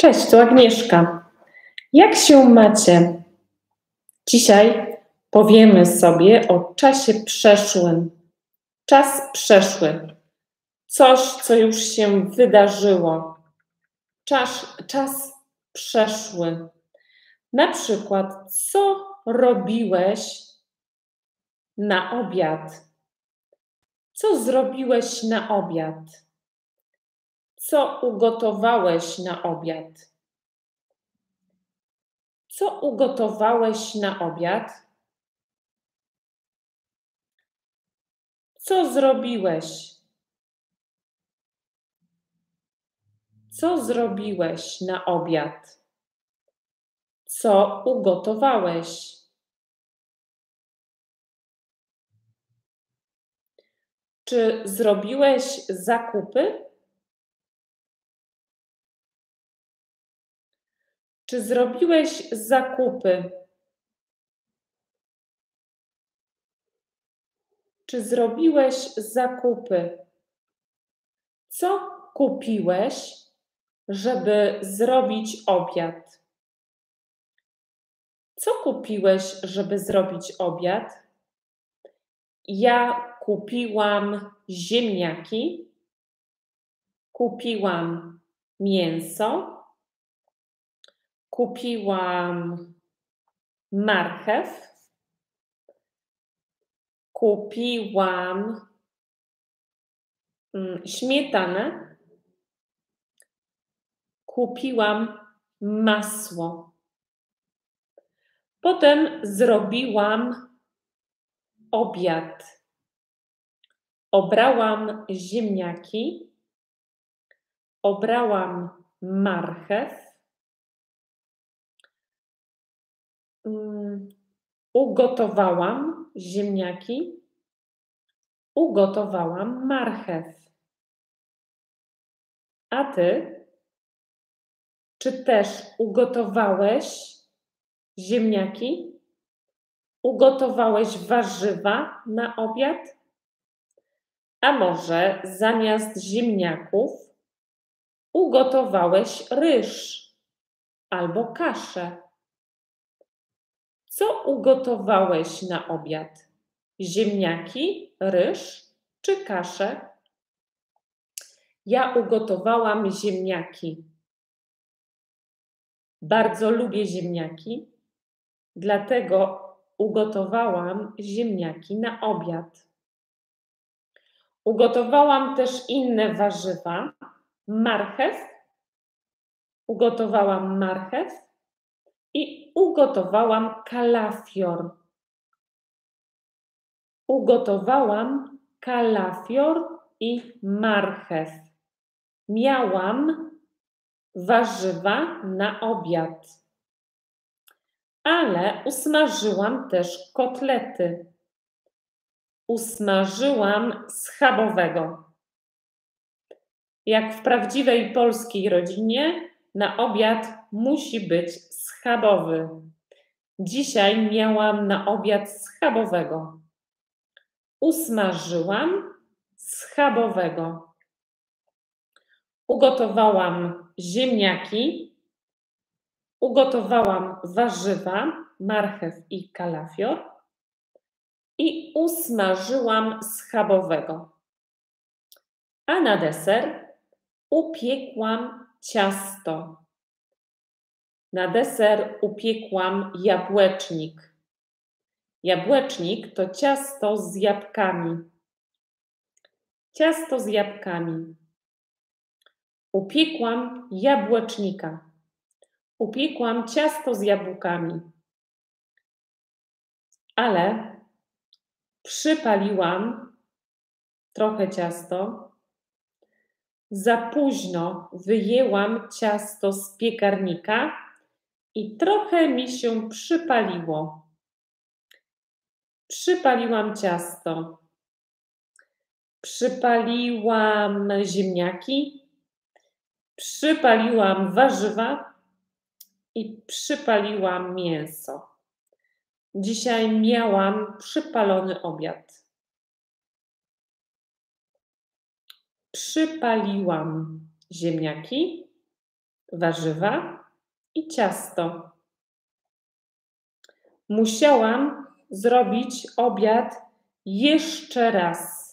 Cześć, tu Agnieszka. Jak się macie? Dzisiaj powiemy sobie o czasie przeszłym. Czas przeszły. Coś, co już się wydarzyło. Czas, czas przeszły. Na przykład, co robiłeś na obiad? Co zrobiłeś na obiad? Co ugotowałeś na obiad? Co ugotowałeś na obiad? Co zrobiłeś? Co zrobiłeś na obiad? Co ugotowałeś? Czy zrobiłeś zakupy? Czy zrobiłeś zakupy? Czy zrobiłeś zakupy? Co kupiłeś, żeby zrobić obiad? Co kupiłeś, żeby zrobić obiad? Ja kupiłam ziemniaki, kupiłam mięso, kupiłam marchew, kupiłam mm, śmietanę, kupiłam masło. Potem zrobiłam obiad. Obrałam ziemniaki, obrałam marchew, ugotowałam ziemniaki, ugotowałam marchew. A ty? Czy też ugotowałeś ziemniaki? Ugotowałeś warzywa na obiad? A może zamiast ziemniaków ugotowałeś ryż albo kaszę? Co ugotowałeś na obiad? Ziemniaki, ryż czy kaszę? Ja ugotowałam ziemniaki. Bardzo lubię ziemniaki, dlatego ugotowałam ziemniaki na obiad. Ugotowałam też inne warzywa. Marchew. Ugotowałam marchew i ugotowałam kalafior. Ugotowałam kalafior i marchew. Miałam warzywa na obiad. Ale usmażyłam też kotlety. Usmażyłam schabowego. Jak w prawdziwej polskiej rodzinie, na obiad musi być schabowy. Dzisiaj miałam na obiad schabowego. Usmażyłam schabowego. Ugotowałam ziemniaki, ugotowałam warzywa, marchew i kalafior i usmażyłam schabowego. A na deser upiekłam ciasto. Na deser upiekłam jabłecznik. Jabłecznik to ciasto z jabłkami. Ciasto z jabłkami. Upiekłam jabłecznika. Upiekłam ciasto z jabłkami. Ale przypaliłam trochę ciasto za późno wyjęłam ciasto z piekarnika i trochę mi się przypaliło. Przypaliłam ciasto. Przypaliłam ziemniaki, przypaliłam warzywa i przypaliłam mięso. Dzisiaj miałam przypalony obiad. przypaliłam ziemniaki, warzywa i ciasto. Musiałam zrobić obiad jeszcze raz.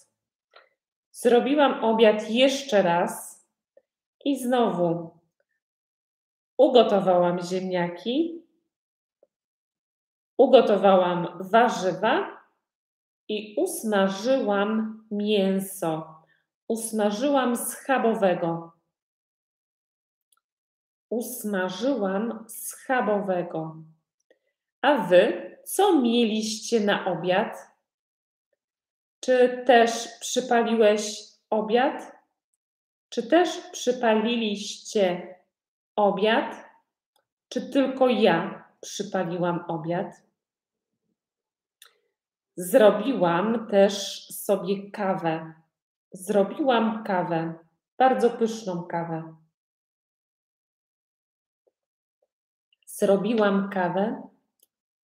Zrobiłam obiad jeszcze raz i znowu ugotowałam ziemniaki, ugotowałam warzywa i usmażyłam mięso. Usmażyłam schabowego. Usmażyłam schabowego. A wy co mieliście na obiad? Czy też przypaliłeś obiad? Czy też przypaliliście obiad? Czy tylko ja przypaliłam obiad? Zrobiłam też sobie kawę. Zrobiłam kawę, bardzo pyszną kawę. Zrobiłam kawę,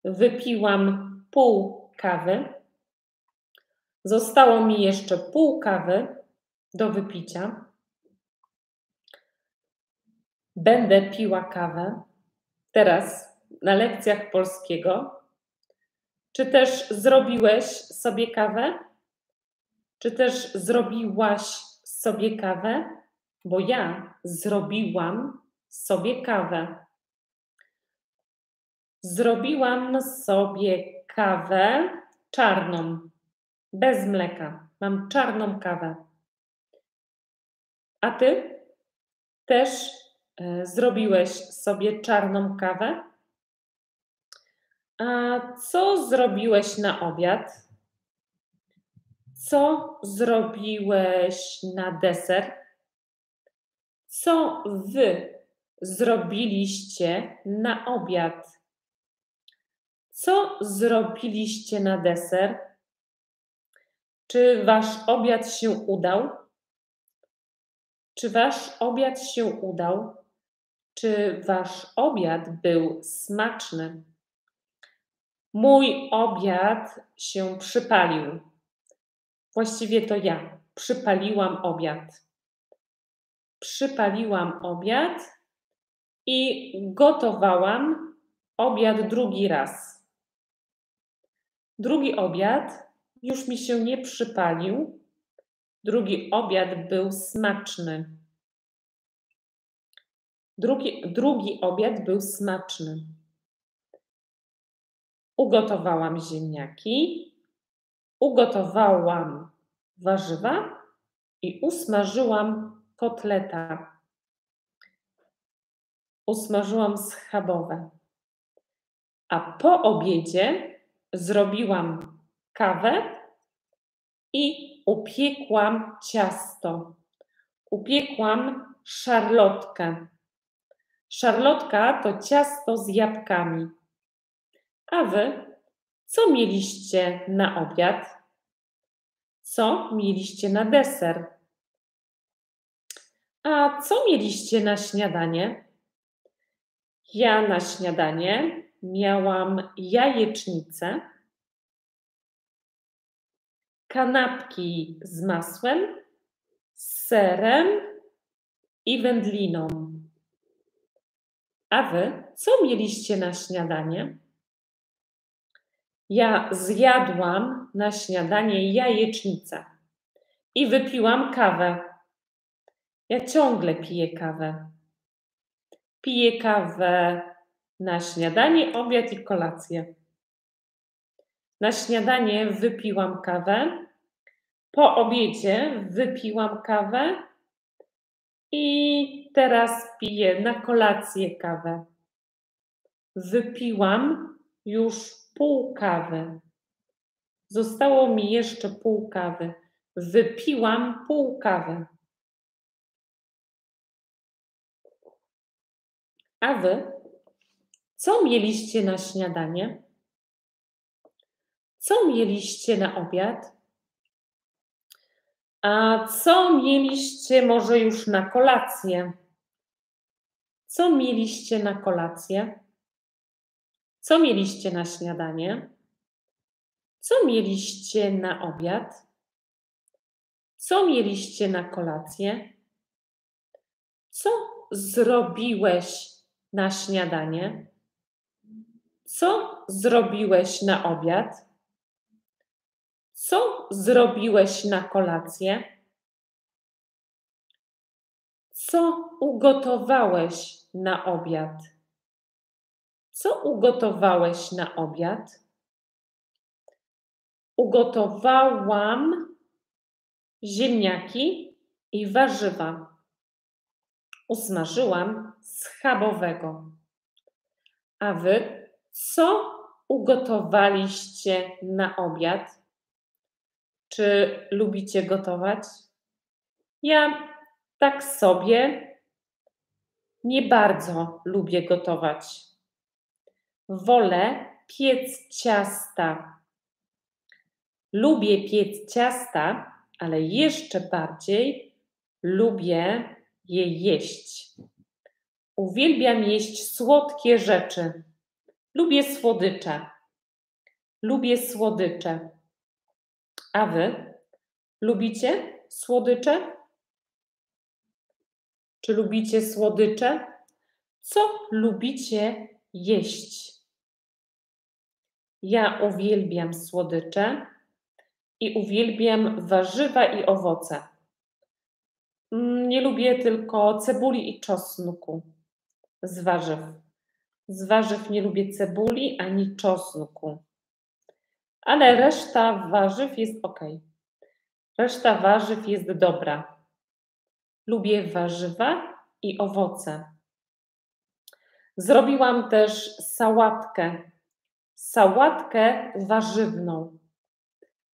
wypiłam pół kawy. Zostało mi jeszcze pół kawy do wypicia. Będę piła kawę teraz na lekcjach polskiego. Czy też zrobiłeś sobie kawę? Czy też zrobiłaś sobie kawę? Bo ja zrobiłam sobie kawę. Zrobiłam sobie kawę czarną, bez mleka. Mam czarną kawę. A ty też e, zrobiłeś sobie czarną kawę? A co zrobiłeś na obiad? Co zrobiłeś na deser? Co wy zrobiliście na obiad? Co zrobiliście na deser? Czy wasz obiad się udał? Czy wasz obiad się udał? Czy wasz obiad był smaczny? Mój obiad się przypalił. Właściwie to ja przypaliłam obiad. Przypaliłam obiad i gotowałam obiad drugi raz. Drugi obiad już mi się nie przypalił. Drugi obiad był smaczny. Drugi, drugi obiad był smaczny. Ugotowałam ziemniaki, ugotowałam warzywa i usmażyłam kotleta. Usmażyłam schabowe. A po obiedzie zrobiłam kawę i upiekłam ciasto. Upiekłam szarlotkę. Szarlotka to ciasto z jabłkami. A wy co mieliście na obiad? Co mieliście na deser? A co mieliście na śniadanie? Ja na śniadanie miałam jajecznicę, kanapki z masłem, z serem i wędliną. A wy co mieliście na śniadanie? Ja zjadłam na śniadanie jajecznicę i wypiłam kawę. Ja ciągle piję kawę. Piję kawę na śniadanie, obiad i kolację. Na śniadanie wypiłam kawę, po obiedzie wypiłam kawę i teraz piję na kolację kawę. Wypiłam już pół kawy. Zostało mi jeszcze pół kawy. Wypiłam pół kawy. A wy? Co mieliście na śniadanie? Co mieliście na obiad? A co mieliście może już na kolację? Co mieliście na kolację? Co mieliście na śniadanie? Co mieliście na obiad? Co mieliście na kolację? Co zrobiłeś na śniadanie? Co zrobiłeś na obiad? Co zrobiłeś na kolację? Co ugotowałeś na obiad? Co ugotowałeś na obiad? Ugotowałam ziemniaki i warzywa. Usmażyłam schabowego. A wy co ugotowaliście na obiad? Czy lubicie gotować? Ja tak sobie nie bardzo lubię gotować. Wolę piec ciasta. Lubię piec ciasta, ale jeszcze bardziej lubię je jeść. Uwielbiam jeść słodkie rzeczy. Lubię słodycze. Lubię słodycze. A wy lubicie słodycze? Czy lubicie słodycze? Co lubicie jeść? Ja uwielbiam słodycze i uwielbiam warzywa i owoce. Mm, nie lubię tylko cebuli i czosnku z warzyw. Z warzyw nie lubię cebuli ani czosnku. Ale reszta warzyw jest ok. Reszta warzyw jest dobra. Lubię warzywa i owoce. Zrobiłam też sałatkę. Sałatkę warzywną.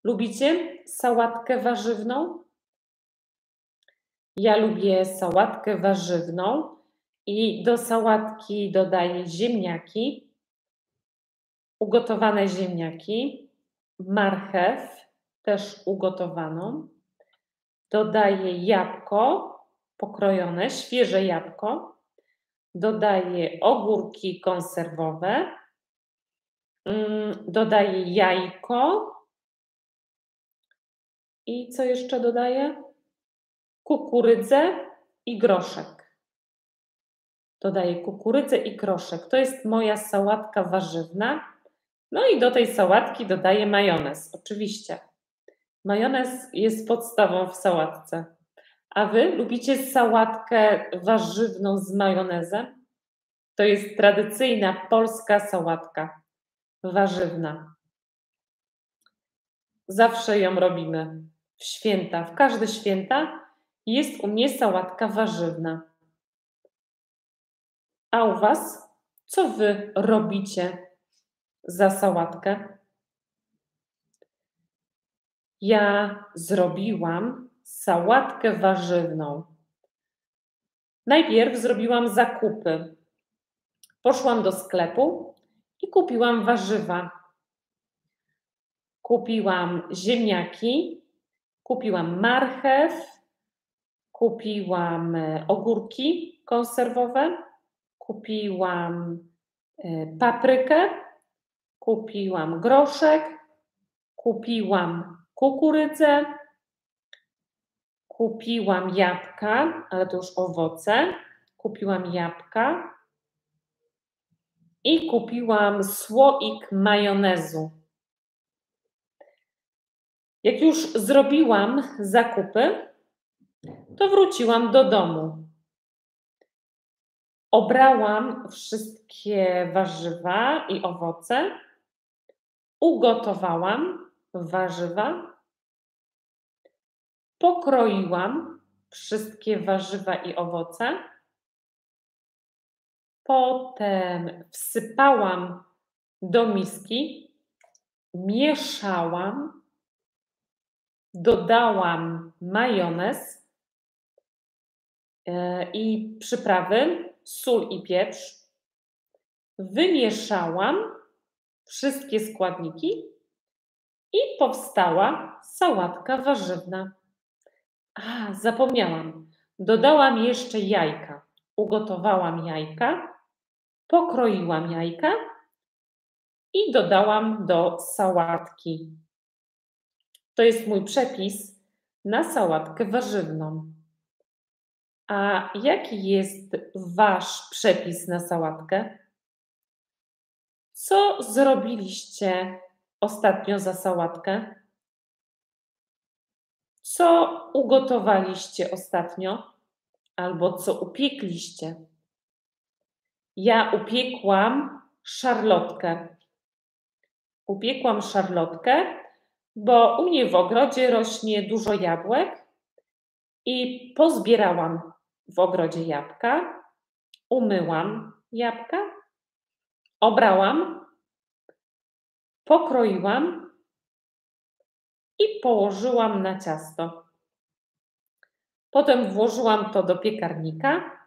Lubicie sałatkę warzywną? Ja lubię sałatkę warzywną i do sałatki dodaję ziemniaki, ugotowane ziemniaki, marchew, też ugotowaną. Dodaję jabłko pokrojone, świeże jabłko. Dodaję ogórki konserwowe. Mm, dodaję jajko. I co jeszcze dodaję? Kukurydzę i groszek. Dodaję kukurydzę i groszek. To jest moja sałatka warzywna. No i do tej sałatki dodaję majonez, oczywiście. Majonez jest podstawą w sałatce. A wy lubicie sałatkę warzywną z majonezem? To jest tradycyjna polska sałatka warzywna. Zawsze ją robimy w święta. W każde święta jest u mnie sałatka warzywna. A u was co wy robicie za sałatkę? Ja zrobiłam sałatkę warzywną. Najpierw zrobiłam zakupy. Poszłam do sklepu i kupiłam warzywa. Kupiłam ziemniaki, kupiłam marchew, kupiłam e, ogórki konserwowe, kupiłam e, paprykę, kupiłam groszek, kupiłam kukurydzę, kupiłam jabłka, ale to już owoce. Kupiłam jabłka i kupiłam słoik majonezu. Jak już zrobiłam zakupy, to wróciłam do domu. Obrałam wszystkie warzywa i owoce, ugotowałam warzywa, pokroiłam wszystkie warzywa i owoce, potem wsypałam do miski, mieszałam, dodałam majonez e, i przyprawy, sól i pieprz. Wymieszałam wszystkie składniki i powstała sałatka warzywna. A, zapomniałam. Dodałam jeszcze jajka. Ugotowałam jajka, pokroiłam jajka i dodałam do sałatki. To jest mój przepis na sałatkę warzywną. A jaki jest Wasz przepis na sałatkę? Co zrobiliście ostatnio za sałatkę? Co ugotowaliście ostatnio? Albo co upiekliście? Ja upiekłam szarlotkę. Upiekłam szarlotkę, bo u mnie w ogrodzie rośnie dużo jabłek i pozbierałam w ogrodzie jabłka, umyłam jabłka, obrałam, pokroiłam i położyłam na ciasto. Potem włożyłam to do piekarnika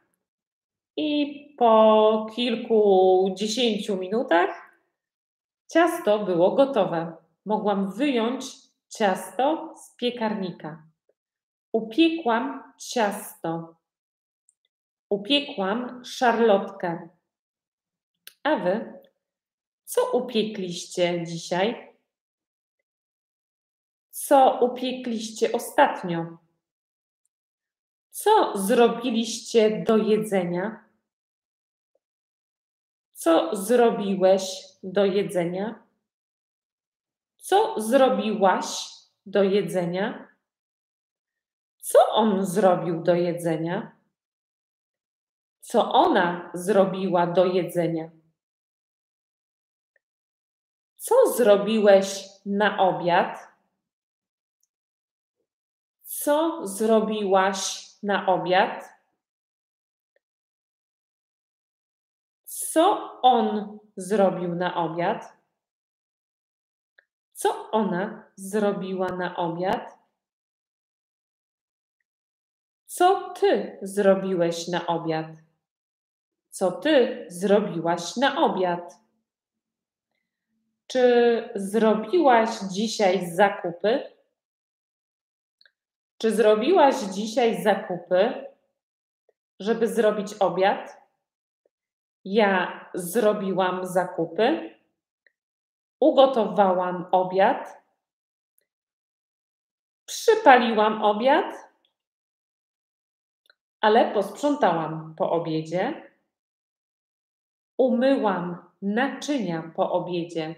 i po kilkudziesięciu minutach ciasto było gotowe. Mogłam wyjąć ciasto z piekarnika. Upiekłam ciasto. Upiekłam szarlotkę. A wy co upiekliście dzisiaj? Co upiekliście ostatnio? Co zrobiliście do jedzenia? Co zrobiłeś do jedzenia? Co zrobiłaś do jedzenia? Co on zrobił do jedzenia? Co ona zrobiła do jedzenia? Co zrobiłeś na obiad? Co zrobiłaś na obiad? Co on zrobił na obiad? Co ona zrobiła na obiad? Co ty zrobiłeś na obiad? Co ty zrobiłaś na obiad? Czy zrobiłaś dzisiaj zakupy? Czy zrobiłaś dzisiaj zakupy, żeby zrobić obiad? Ja zrobiłam zakupy, ugotowałam obiad, przypaliłam obiad, ale posprzątałam po obiedzie, umyłam naczynia po obiedzie.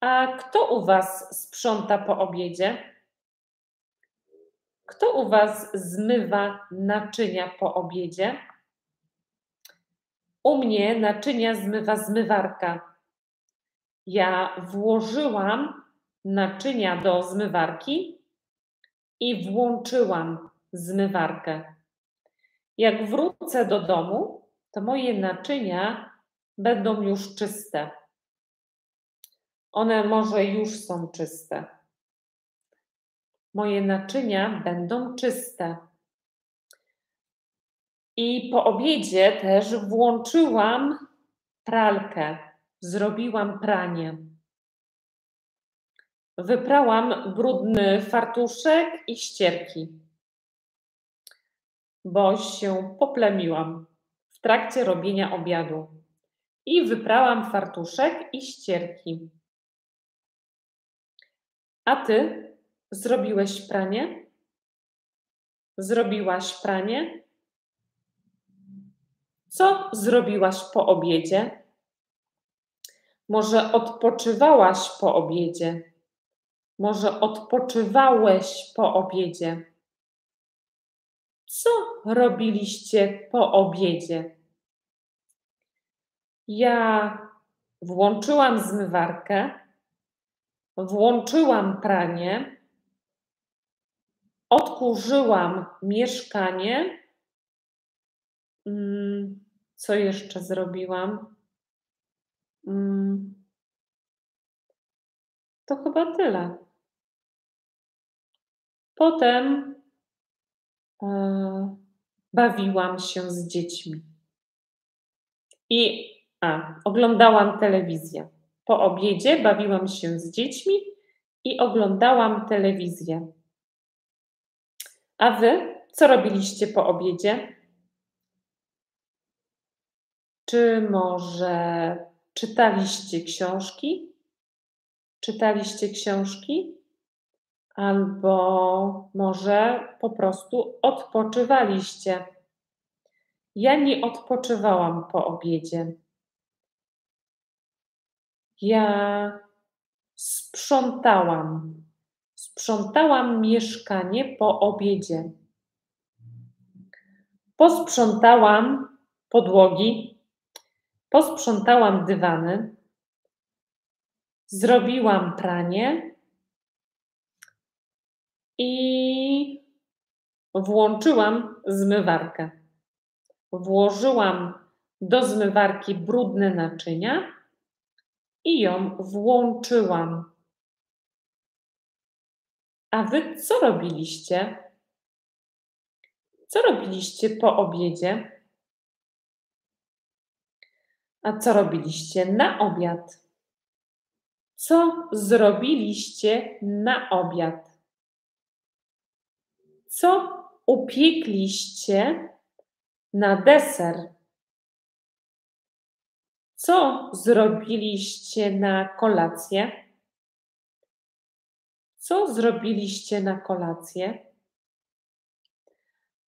A kto u Was sprząta po obiedzie? Kto u Was zmywa naczynia po obiedzie? U mnie naczynia zmywa zmywarka. Ja włożyłam naczynia do zmywarki i włączyłam zmywarkę. Jak wrócę do domu, to moje naczynia będą już czyste. One może już są czyste. Moje naczynia będą czyste. I po obiedzie też włączyłam pralkę, zrobiłam pranie. Wyprałam brudny fartuszek i ścierki, bo się poplemiłam trakcie robienia obiadu. I wyprałam fartuszek i ścierki. A ty zrobiłeś pranie? Zrobiłaś pranie? Co zrobiłaś po obiedzie? Może odpoczywałaś po obiedzie? Może odpoczywałeś po obiedzie? Co robiliście po obiedzie? Ja włączyłam zmywarkę, włączyłam pranie, odkurzyłam mieszkanie. Mm, co jeszcze zrobiłam? Mm. To chyba tyle. Potem bawiłam się z dziećmi. I a, oglądałam telewizję. Po obiedzie bawiłam się z dziećmi i oglądałam telewizję. A wy co robiliście po obiedzie? Czy może czytaliście książki? Czytaliście książki? Albo może po prostu odpoczywaliście. Ja nie odpoczywałam po obiedzie. Ja sprzątałam. Sprzątałam mieszkanie po obiedzie. Posprzątałam podłogi, posprzątałam dywany, zrobiłam pranie i włączyłam zmywarkę. Włożyłam do zmywarki brudne naczynia i ją włączyłam. A wy co robiliście? Co robiliście po obiedzie? A co robiliście na obiad? Co zrobiliście na obiad? Co upiekliście na deser? Co zrobiliście na kolację? Co zrobiliście na kolację?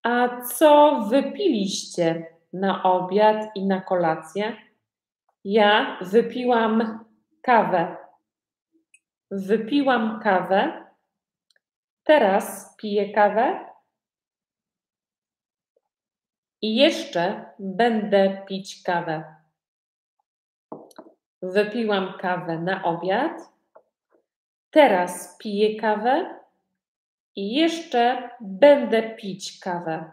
A co wypiliście na obiad i na kolację? Ja wypiłam kawę. Wypiłam kawę. Teraz piję kawę. I jeszcze będę pić kawę. Wypiłam kawę na obiad. Teraz piję kawę i jeszcze będę pić kawę.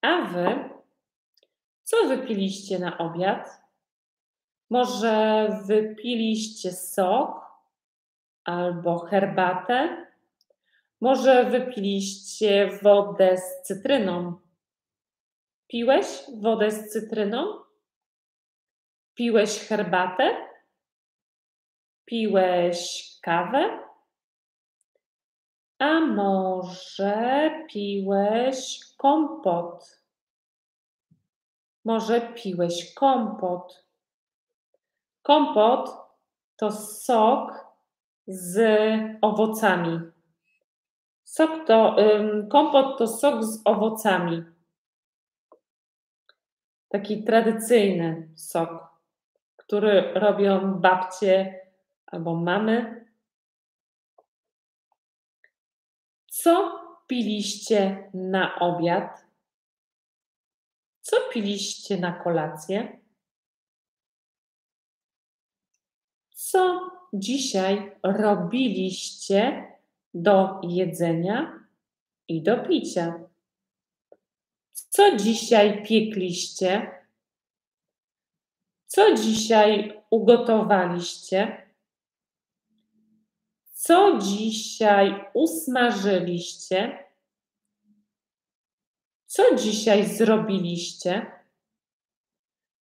A wy, co wypiliście na obiad? Może wypiliście sok albo herbatę? Może wypiliście wodę z cytryną? Piłeś wodę z cytryną? Piłeś herbatę? Piłeś kawę? A może piłeś kompot? Może piłeś kompot? Kompot to sok z owocami. Sok to, kompot to sok z owocami. Taki tradycyjny sok, który robią babcie albo mamy Co piliście na obiad? Co piliście na kolację? Co dzisiaj robiliście do jedzenia i do picia? Co dzisiaj piekliście? Co dzisiaj ugotowaliście? Co dzisiaj usmażyliście? Co dzisiaj zrobiliście?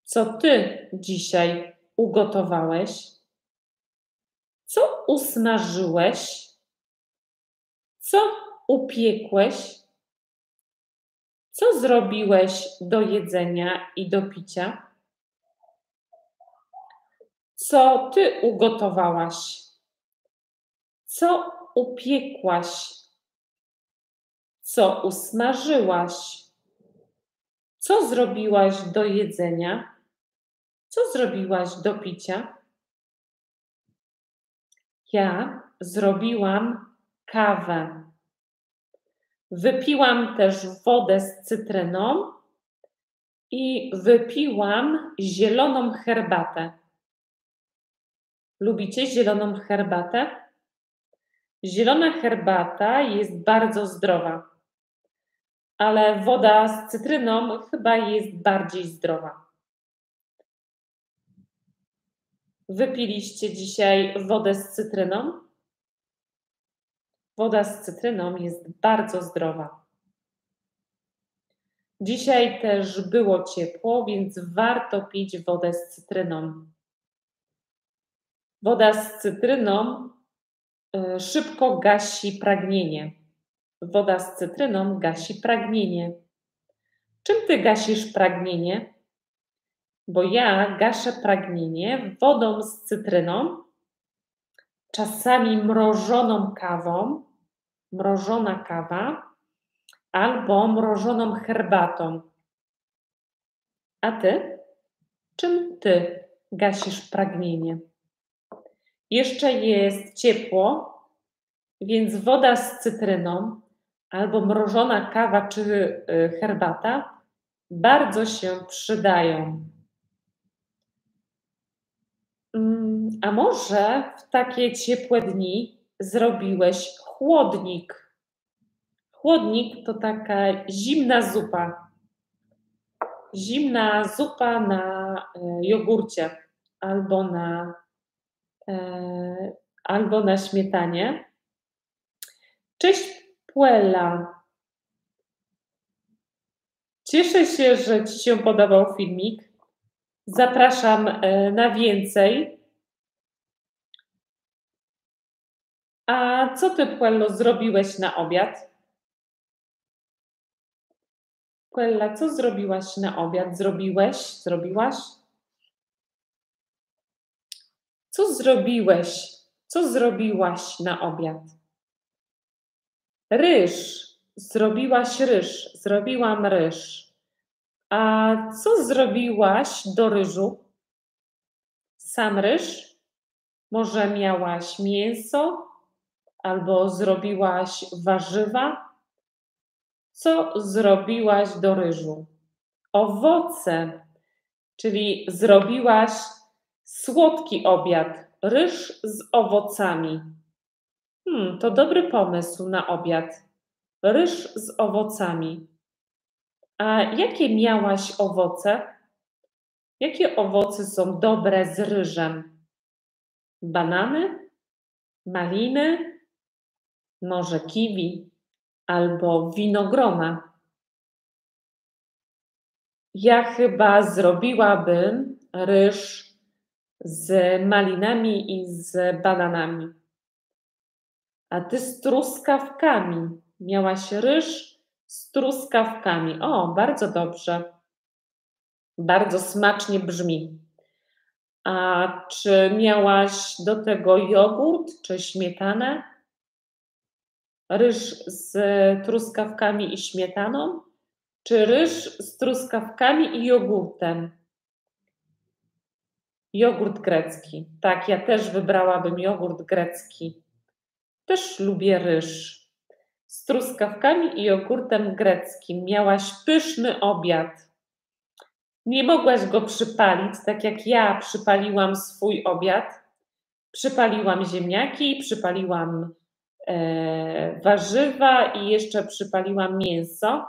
Co ty dzisiaj ugotowałeś? Co usmażyłeś? Co upiekłeś? Co zrobiłeś do jedzenia i do picia? Co ty ugotowałaś? Co upiekłaś? Co usmażyłaś? Co zrobiłaś do jedzenia? Co zrobiłaś do picia? Ja zrobiłam kawę. Wypiłam też wodę z cytryną i wypiłam zieloną herbatę. Lubicie zieloną herbatę? Zielona herbata jest bardzo zdrowa, ale woda z cytryną chyba jest bardziej zdrowa. Wypiliście dzisiaj wodę z cytryną? Woda z cytryną jest bardzo zdrowa. Dzisiaj też było ciepło, więc warto pić wodę z cytryną. Woda z cytryną E, szybko gasi pragnienie. Woda z cytryną gasi pragnienie. Czym ty gasisz pragnienie? Bo ja gaszę pragnienie wodą z cytryną, czasami mrożoną kawą, mrożona kawa, albo mrożoną herbatą. A ty? Czym ty gasisz pragnienie? Jeszcze jest ciepło, więc woda z cytryną albo mrożona kawa czy y, herbata bardzo się przydają. A może w takie ciepłe dni zrobiłeś chłodnik? Chłodnik to taka zimna zupa. Zimna zupa na y, jogurcie albo na, e, albo na śmietanie. Cześć Puella. Cieszę się, że Ci się podobał filmik. Zapraszam e, na więcej. A co Ty, Puello, zrobiłeś na obiad? Puella, co zrobiłaś na obiad? Zrobiłeś? Zrobiłaś? Co zrobiłeś? Co zrobiłaś na obiad? Ryż. Zrobiłaś ryż. Zrobiłam ryż. A co zrobiłaś do ryżu? Sam ryż? Może miałaś mięso? Albo zrobiłaś warzywa? Co zrobiłaś do ryżu? Owoce, czyli zrobiłaś słodki obiad, ryż z owocami. Hmm, to dobry pomysł na obiad. Ryż z owocami. A jakie miałaś owoce? Jakie owoce są dobre z ryżem? Banany? Maliny? Może kiwi? Albo winogrona? Ja chyba zrobiłabym ryż z malinami i z bananami. A ty z truskawkami. Miałaś ryż z truskawkami. O, bardzo dobrze. Bardzo smacznie brzmi. A czy miałaś do tego jogurt czy śmietanę? Ryż z truskawkami i śmietaną? Czy ryż z truskawkami i jogurtem? Jogurt grecki. Tak, ja też wybrałabym jogurt grecki. Też lubię ryż. Z truskawkami i jogurtem greckim miałaś pyszny obiad. Nie mogłaś go przypalić, tak jak ja przypaliłam swój obiad. Przypaliłam ziemniaki, przypaliłam warzywa i jeszcze przypaliłam mięso.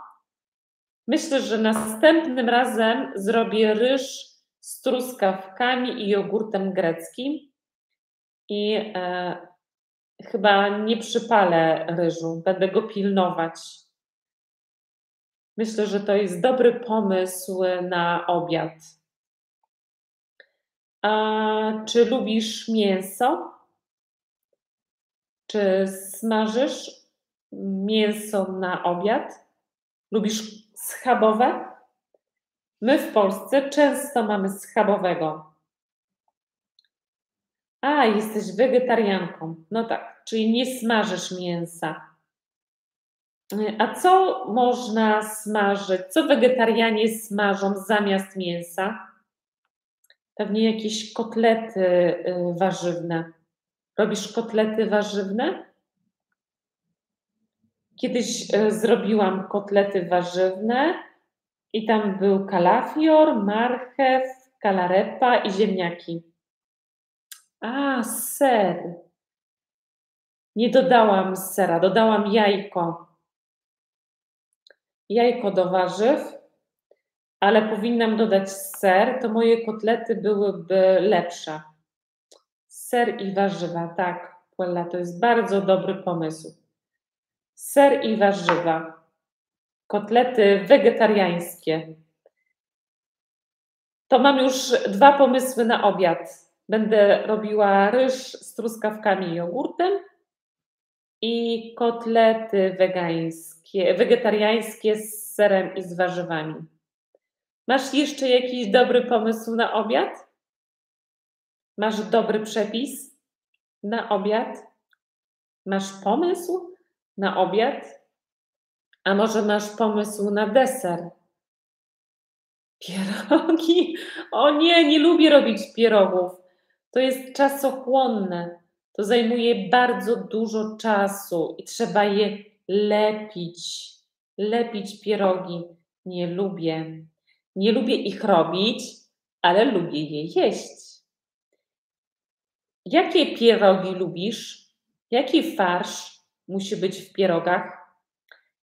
Myślę, że następnym razem zrobię ryż z truskawkami i jogurtem greckim. I e, chyba nie przypalę ryżu, będę go pilnować. Myślę, że to jest dobry pomysł na obiad. A czy lubisz mięso? Czy smażysz mięso na obiad? Lubisz schabowe? My w Polsce często mamy schabowego. A, jesteś wegetarianką. No tak, czyli nie smażysz mięsa. A co można smażyć? Co wegetarianie smażą zamiast mięsa? Pewnie jakieś kotlety y, warzywne. Robisz kotlety warzywne? Kiedyś y, zrobiłam kotlety warzywne i tam był kalafior, marchew, kalarepa i ziemniaki. A, ser. Nie dodałam sera, dodałam jajko. Jajko do warzyw, ale powinnam dodać ser, to moje kotlety byłyby lepsze. Ser i warzywa, tak, Puella, to jest bardzo dobry pomysł. Ser i warzywa. Kotlety wegetariańskie. To mam już dwa pomysły na obiad. Będę robiła ryż z truskawkami i jogurtem i kotlety wegańskie, wegetariańskie z serem i z warzywami. Masz jeszcze jakiś dobry pomysł na obiad? Masz dobry przepis? na obiad? Masz pomysł na obiad? A może masz pomysł na deser? Pierogi? O nie, nie lubię robić pierogów. To jest czasochłonne. To zajmuje bardzo dużo czasu i trzeba je lepić. Lepić pierogi. Nie lubię. Nie lubię ich robić, ale lubię je jeść. Jakie pierogi lubisz? Jaki farsz musi być w pierogach?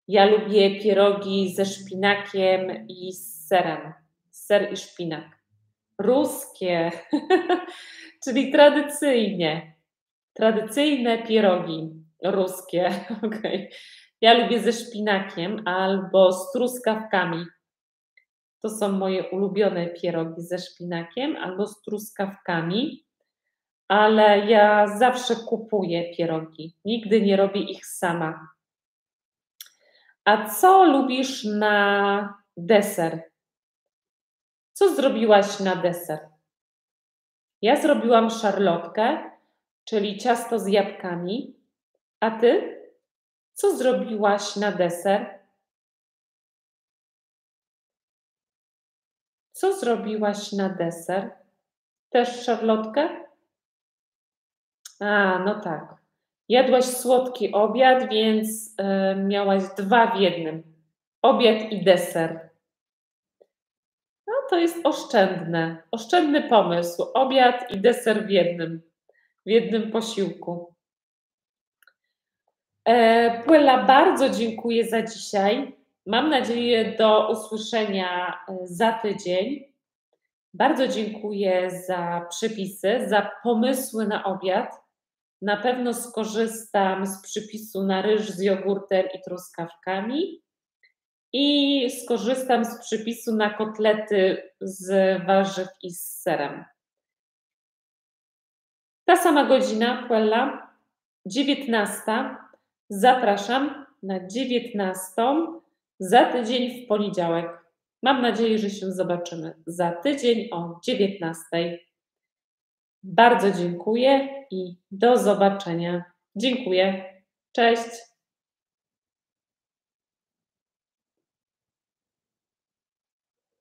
Ja lubię pierogi ze szpinakiem i z serem. Ser i szpinak. Ruskie, czyli tradycyjnie. Tradycyjne pierogi ruskie. Okay. Ja lubię ze szpinakiem albo z truskawkami. To są moje ulubione pierogi ze szpinakiem albo z truskawkami, ale ja zawsze kupuję pierogi. Nigdy nie robię ich sama. A co lubisz na deser? Co zrobiłaś na deser? Ja zrobiłam szarlotkę, czyli ciasto z jabłkami. A ty? Co zrobiłaś na deser? Co zrobiłaś na deser? Też szarlotkę? A, no tak. Jadłaś słodki obiad, więc y, miałaś dwa w jednym. Obiad i deser. No to jest oszczędne. Oszczędny pomysł. Obiad i deser w jednym, w jednym posiłku. E, bardzo dziękuję za dzisiaj. Mam nadzieję do usłyszenia e, za tydzień. Bardzo dziękuję za przepisy, za pomysły na obiad. Na pewno skorzystam z przypisu na ryż z jogurtem i truskawkami i skorzystam z przypisu na kotlety z warzyw i z serem. Ta sama godzina, Puella, 19. Zapraszam na 19 za tydzień w poniedziałek. Mam nadzieję, że się zobaczymy za tydzień o 19. Bardzo dziękuję i do zobaczenia. Dziękuję. Cześć.